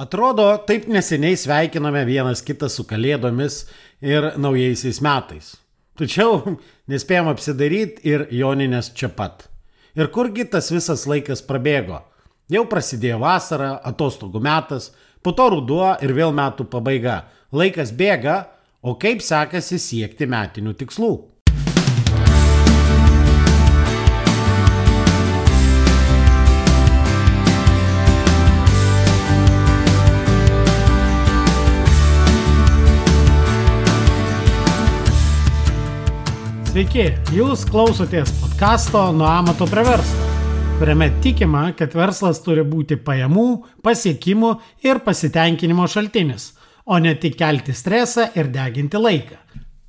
Atrodo, taip neseniai sveikiname vienas kitą su kalėdomis ir naujaisiais metais. Tačiau nespėjom apsidaryti ir joninės čia pat. Ir kurgi tas visas laikas prabėgo? Jau prasidėjo vasara, atostogų metas, po to ruduo ir vėl metų pabaiga. Laikas bėga, o kaip sekasi siekti metinių tikslų? Sveiki, jūs klausotės podkasto Nuo amato prie verslo, kuriame tikima, kad verslas turi būti pajamų, pasiekimų ir pasitenkinimo šaltinis, o ne tik kelti stresą ir deginti laiką.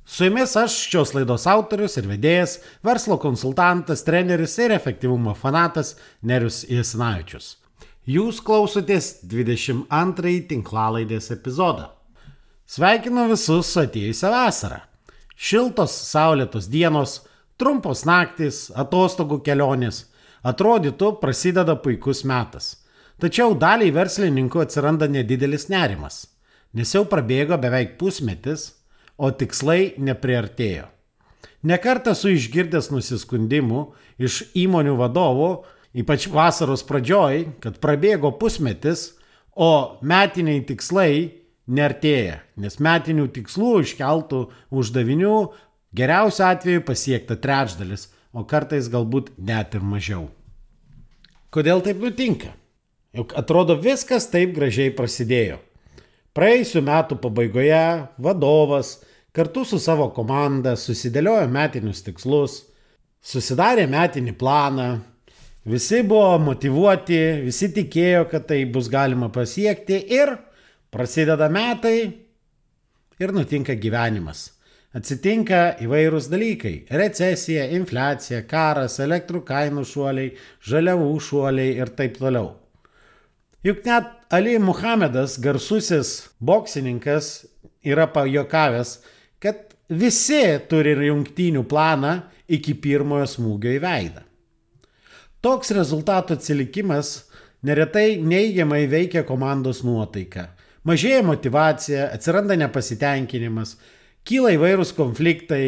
Su jumis aš šios laidos autorius ir vedėjas, verslo konsultantas, treneris ir efektyvumo fanatas Nerius Jasinavičius. Jūs klausotės 22 tinklalaidės epizodą. Sveikinu visus su atėjusią vasarą. Šiltos saulėtos dienos, trumpos naktys, atostogų kelionės. Atrodytų, prasideda puikus metas. Tačiau daliai verslininkų atsiranda nedidelis nerimas, nes jau prabėgo beveik pusmetis, o tikslai nepriartėjo. Nekartą esu išgirdęs nusiskundimų iš įmonių vadovų, ypač vasaros pradžioj, kad prabėgo pusmetis, o metiniai tikslai neartėja, nes metinių tikslų iškeltų uždavinių geriausiu atveju pasiekta trečdalis, o kartais galbūt net ir mažiau. Kodėl taip nutinka? Juk atrodo viskas taip gražiai prasidėjo. Praėjusiu metu pabaigoje vadovas kartu su savo komanda susidėliojo metinius tikslus, susidarė metinį planą, visi buvo motivuoti, visi tikėjo, kad tai bus galima pasiekti ir Prasideda metai ir nutinka gyvenimas. Atsitinka įvairūs dalykai - recesija, infliacija, karas, elektrų kainų šuoliai, žaliavų šuoliai ir taip toliau. Juk net Ali Muhamedas, garsusis boksininkas, yra pajokavęs, kad visi turi jungtinių planą iki pirmojo smūgio į veidą. Toks rezultatų atsilikimas neretai neigiamai veikia komandos nuotaiką mažėja motivacija, atsiranda nepasitenkinimas, kyla įvairūs konfliktai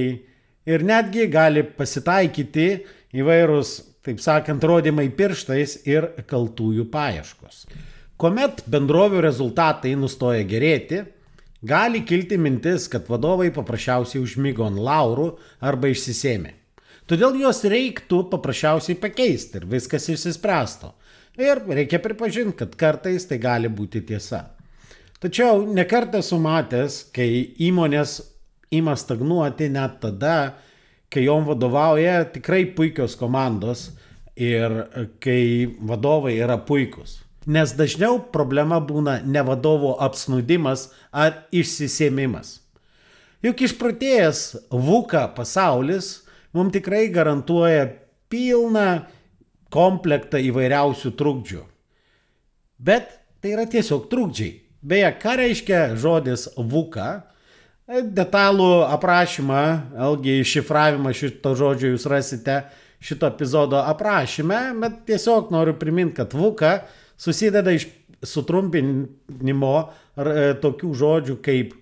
ir netgi gali pasitaikyti įvairūs, taip sakant, rodymai pirštais ir kaltųjų paieškos. Kuomet bendrovių rezultatai nustoja gerėti, gali kilti mintis, kad vadovai paprasčiausiai užmygo ant laurų arba išsisėmė. Todėl juos reiktų paprasčiausiai pakeisti ir viskas išsispręstų. Ir reikia pripažinti, kad kartais tai gali būti tiesa. Tačiau nekartą esu matęs, kai įmonės ima stagnuoti net tada, kai jom vadovauja tikrai puikios komandos ir kai vadovai yra puikus. Nes dažniau problema būna ne vadovo apsnūdimas ar išsisėmimas. Juk išprotėjęs VUKA pasaulis mums tikrai garantuoja pilną komplektą įvairiausių trukdžių. Bet tai yra tiesiog trukdžiai. Beje, ką reiškia žodis VUKA? Detalų aprašymą, vėlgi iššifravimą šito žodžio jūs rasite šito epizodo aprašyme, bet tiesiog noriu priminti, kad VUKA susideda iš sutrumpinimo e, tokių žodžių kaip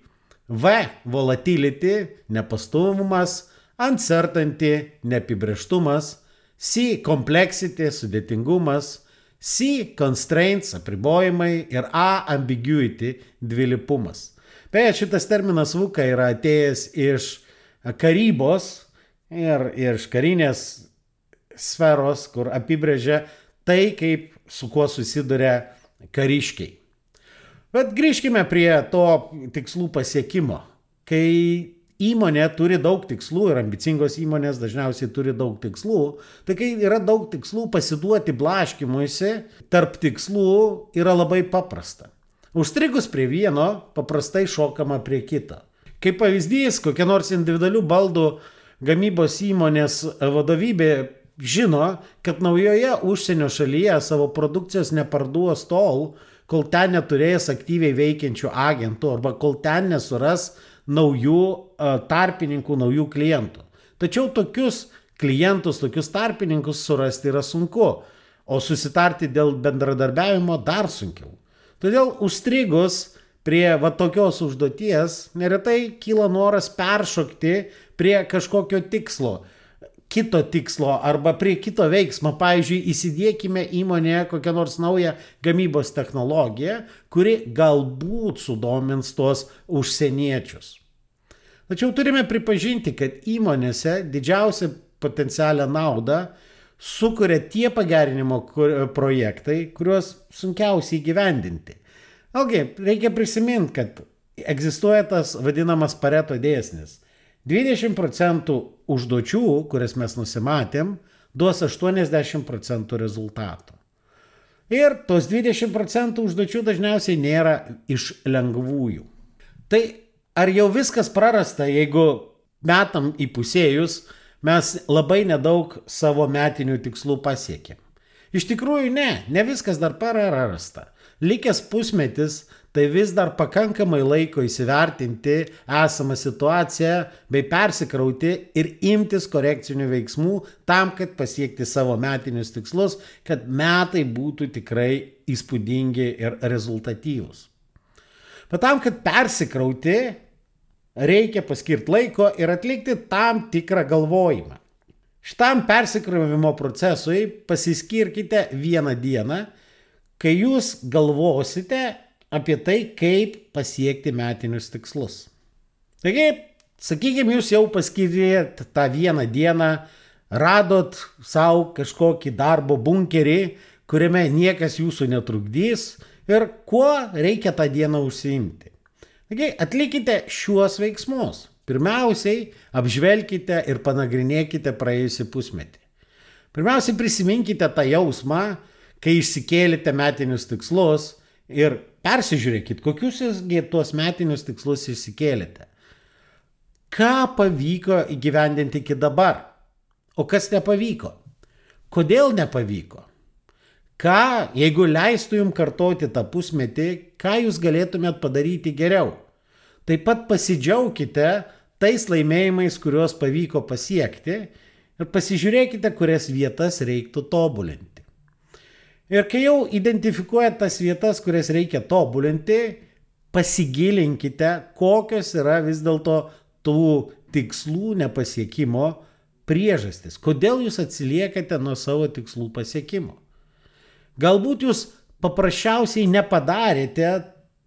V - volatility, nepastovumas, uncertainty, neapibrieštumas, C - complexity, sudėtingumas, C - constraints, apribojimai ir A - ambiguity, dvilipumas. Beje, šitas terminas VUKA yra atėjęs iš karybos ir, iš karinės sferos, kur apibrėžia tai, kaip su kuo susiduria kariškiai. Bet grįžkime prie to tikslų pasiekimo. Kai įmonė turi daug tikslų ir ambicingos įmonės dažniausiai turi daug tikslų, tai kai yra daug tikslų pasiduoti blaškimuisi tarp tikslų yra labai paprasta. Užstrigus prie vieno, paprastai šokama prie kito. Kaip pavyzdys, kokia nors individualių baldų gamybos įmonės vadovybė žino, kad naujoje užsienio šalyje savo produkcijos neparduos tol, kol ten neturės aktyviai veikiančių agentų arba kol ten nesuras naujų tarpininkų, naujų klientų. Tačiau tokius klientus, tokius tarpininkus surasti yra sunku, o susitarti dėl bendradarbiavimo dar sunkiau. Todėl užstrigus prie va tokios užduoties neretai kyla noras peršokti prie kažkokio tikslo kito tikslo arba prie kito veiksmo. Pavyzdžiui, įsidėkime įmonėje kokią nors naują gamybos technologiją, kuri galbūt sudomins tuos užsieniečius. Tačiau turime pripažinti, kad įmonėse didžiausią potencialią naudą sukuria tie pagerinimo projektai, kuriuos sunkiausiai gyvendinti. Vėlgi, reikia prisiminti, kad egzistuoja tas vadinamas pareto dėsnis. 20 procentų užduočių, kurias mes nusimatėm, duos 80 procentų rezultatų. Ir tos 20 procentų užduočių dažniausiai nėra iš lengvųjų. Tai ar jau viskas prarasta, jeigu metam įpusėjus mes labai nedaug savo metinių tikslų pasiekėm? Iš tikrųjų ne, ne viskas dar prarasta. Likęs pusmetis tai vis dar pakankamai laiko įsivertinti esamą situaciją bei persikrauti ir imtis korekcinių veiksmų tam, kad pasiekti savo metinius tikslus, kad metai būtų tikrai įspūdingi ir rezultatyvūs. Bet tam, kad persikrauti, reikia paskirti laiko ir atlikti tam tikrą galvojimą. Šitam persikrovimo procesui pasiskirkite vieną dieną, kai jūs galvosite apie tai, kaip pasiekti metinius tikslus. Taigi, sakykime, jūs jau paskirėt tą vieną dieną, radot savo kažkokį darbo bunkerį, kuriame niekas jūsų netrukdys ir kuo reikia tą dieną užsiimti. Taigi, atlikite šiuos veiksmus. Pirmiausiai, apžvelkite ir panagrinėkite praėjusį pusmetį. Pirmiausiai prisiminkite tą jausmą, kai išsikėlėte metinius tikslus ir Persižiūrėkit, kokius jūsgi tuos metinius tikslus išsikėlėte. Ką pavyko įgyvendinti iki dabar, o kas nepavyko. Kodėl nepavyko? Ką, jeigu leistų jums kartoti tą pusmetį, ką jūs galėtumėt padaryti geriau? Taip pat pasidžiaugkite tais laimėjimais, kuriuos pavyko pasiekti ir pasižiūrėkite, kurias vietas reiktų tobulinti. Ir kai jau identifikuojate tas vietas, kurias reikia tobulinti, pasigilinkite, kokios yra vis dėlto tų tikslų nepasiekimo priežastis. Kodėl jūs atsiliekate nuo savo tikslų pasiekimo? Galbūt jūs paprasčiausiai nepadarėte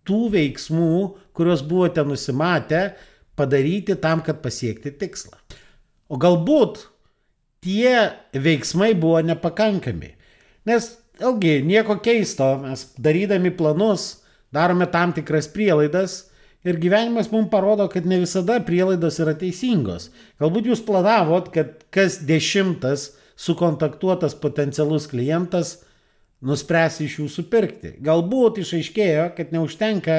tų veiksmų, kuriuos buvote nusimatę padaryti tam, kad pasiekti tikslą. O galbūt tie veiksmai buvo nepakankami. Nes vėlgi nieko keisto, mes darydami planus darome tam tikras prielaidas ir gyvenimas mums parodo, kad ne visada prielaidos yra teisingos. Galbūt jūs planavot, kad kas dešimtas sukontaktuotas potencialus klientas nuspręs iš jūsų pirkti. Galbūt išaiškėjo, kad neužtenka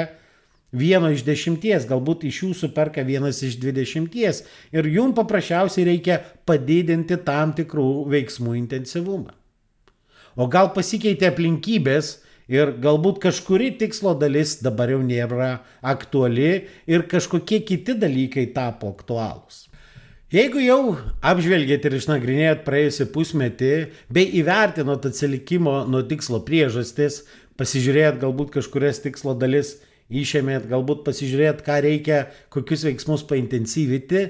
vieno iš dešimties, galbūt iš jūsų perka vienas iš dvidešimties ir jums paprasčiausiai reikia padidinti tam tikrų veiksmų intensyvumą. O gal pasikeitė aplinkybės ir galbūt kažkuri tikslo dalis dabar jau nėra aktuali ir kažkokie kiti dalykai tapo aktualūs. Jeigu jau apžvelgėt ir išnagrinėjot praėjusią pusmetį bei įvertinot atsilikimo nuo tikslo priežastis, pasižiūrėjot galbūt kažkurias tikslo dalis išėmėt, galbūt pasižiūrėt, ką reikia, kokius veiksmus paintensyvinti,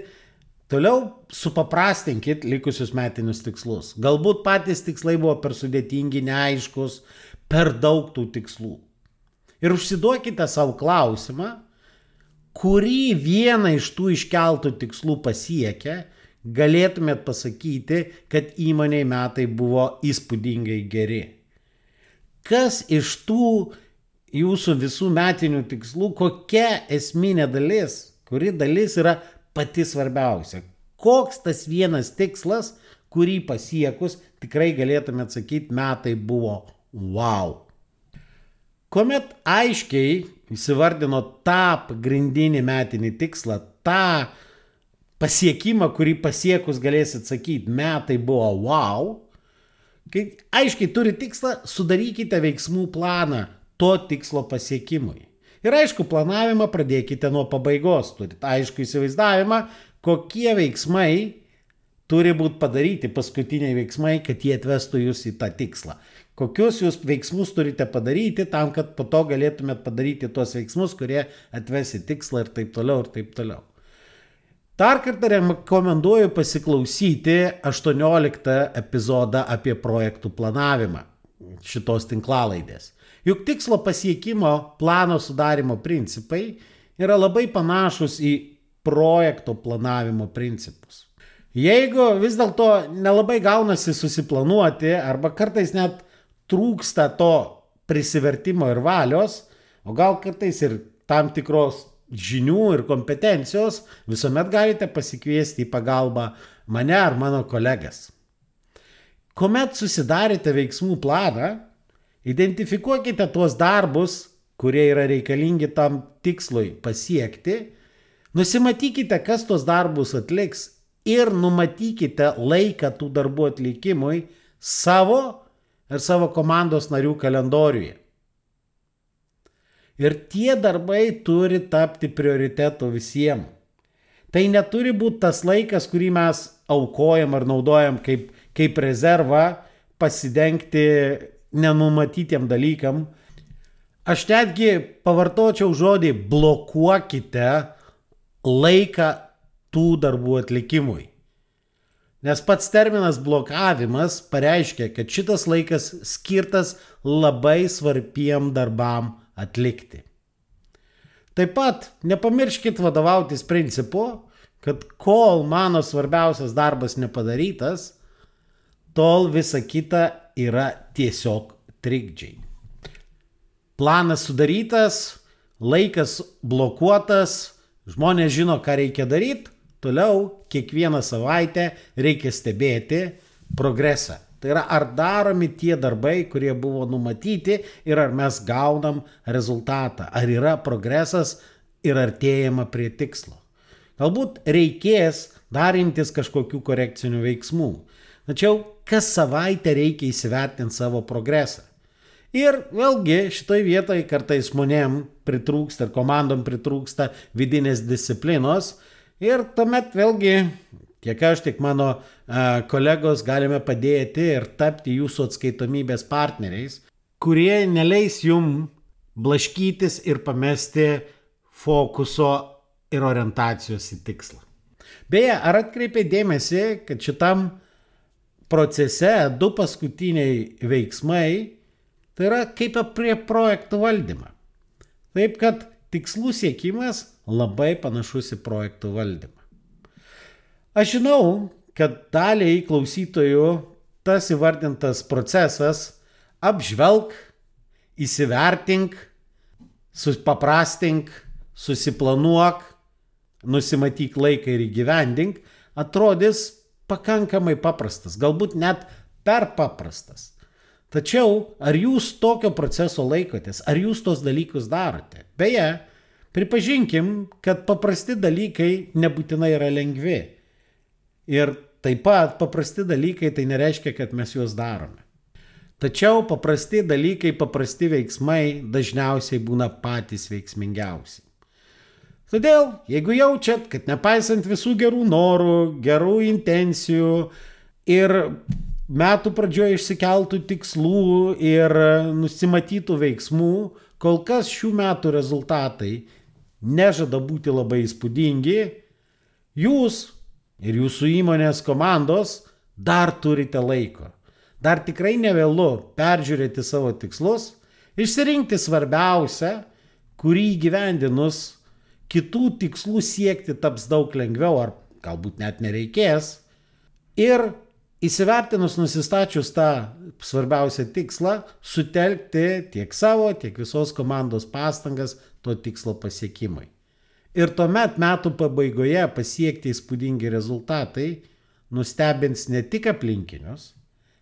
Toliau supaprastinkit likusius metinius tikslus. Galbūt patys tikslai buvo per sudėtingi, neaiškus, per daug tų tikslų. Ir užsiduokite savo klausimą, kurį vieną iš tų iškeltų tikslų pasiekę, galėtumėt pasakyti, kad įmoniai metai buvo įspūdingai geri. Kas iš tų jūsų visų metinių tikslų, kokia esminė dalis, kuri dalis yra pati svarbiausia. Koks tas vienas tikslas, kurį pasiekus tikrai galėtume atsakyti, metai buvo wow. Kuomet aiškiai įsivardino tą pagrindinį metinį tikslą, tą pasiekimą, kurį pasiekus galėsit sakyti, metai buvo wow, kai aiškiai turi tikslą, sudarykite veiksmų planą to tikslo pasiekimui. Ir aišku, planavimą pradėkite nuo pabaigos. Turite aišku įsivaizdavimą, kokie veiksmai turi būti padaryti, paskutiniai veiksmai, kad jie atvestų jūs į tą tikslą. kokius jūs veiksmus turite padaryti tam, kad po to galėtumėt padaryti tuos veiksmus, kurie atves į tikslą ir taip toliau ir taip toliau. Dar kartą rekomenduoju pasiklausyti 18 epizodą apie projektų planavimą šitos tinklalaidės. Juk tikslo pasiekimo plano sudarimo principai yra labai panašus į projekto planavimo principus. Jeigu vis dėlto nelabai gaunasi susiplanuoti arba kartais net trūksta to prisivertimo ir valios, o gal kartais ir tam tikros žinių ir kompetencijos, visuomet galite pasikviesti į pagalbą mane ar mano kolegas. Komet susidarėte veiksmų planą, identifikuokite tuos darbus, kurie yra reikalingi tam tikslui pasiekti, nusimatykite, kas tuos darbus atliks ir numatykite laiką tų darbų atlikimui savo ir savo komandos narių kalendoriuje. Ir tie darbai turi tapti prioritetu visiems. Tai neturi būti tas laikas, kurį mes aukojam ar naudojam kaip, kaip rezervą pasidengti nenumatytiem dalykam. Aš netgi pavartočiau žodį blokuokite laiką tų darbų atlikimui. Nes pats terminas blokavimas pareiškia, kad šitas laikas skirtas labai svarbiem darbam atlikti. Taip pat nepamirškit vadovautis principu, kad kol mano svarbiausias darbas nepadarytas, tol visa kita yra tiesiog trikdžiai. Planas sudarytas, laikas blokuotas, žmonės žino, ką reikia daryti, Toliau kiekvieną savaitę reikia stebėti progresą. Tai yra, ar daromi tie darbai, kurie buvo numatyti ir ar mes gaunam rezultatą, ar yra progresas ir artėjama prie tikslo. Galbūt reikės darintis kažkokių korekcinių veiksmų. Tačiau kas savaitę reikia įsivertinti savo progresą. Ir vėlgi šitoj vietoje kartais žmonėm pritrūksta ir komandom pritrūksta vidinės disciplinos, Ir tuomet vėlgi tiek aš, tiek mano a, kolegos galime padėti ir tapti jūsų atskaitomybės partneriais, kurie neleis jum blaškytis ir pamesti fokuso ir orientacijos į tikslą. Beje, ar atkreipė dėmesį, kad šitam procese du paskutiniai veiksmai tai yra kaip prie projektų valdymą. Taip kad tikslų siekimas labai panašus į projektų valdymą. Aš žinau, kad daliai klausytojų tas įvardintas procesas apžvelg, įsivertink, supaprastink, susiplanuok, nusimatyk laiką ir įgyvendink, atrodys pakankamai paprastas, galbūt net per paprastas. Tačiau ar jūs tokio proceso laikotės, ar jūs tos dalykus darote? Beje, pripažinkim, kad paprasti dalykai nebūtinai yra lengvi. Ir taip pat paprasti dalykai tai nereiškia, kad mes juos darome. Tačiau paprasti dalykai, paprasti veiksmai dažniausiai būna patys veiksmingiausi. Todėl, jeigu jaučiat, kad nepaisant visų gerų norų, gerų intencijų ir metų pradžioje išsikeltų tikslų ir nusimatytų veiksmų, kol kas šių metų rezultatai nežada būti labai įspūdingi, jūs ir jūsų įmonės komandos dar turite laiko. Dar tikrai nevėlu peržiūrėti savo tikslus, išsirinkti svarbiausią, kurį gyvendinus kitų tikslų siekti taps daug lengviau ar galbūt net nereikės. Ir Įsivertinus nusistačius tą svarbiausią tikslą, sutelkti tiek savo, tiek visos komandos pastangas to tikslo pasiekimui. Ir tuomet metų pabaigoje pasiekti įspūdingi rezultatai nustebins ne tik aplinkinius,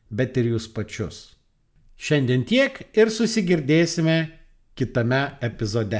bet ir jūs pačius. Šiandien tiek ir susigirdėsime kitame epizode.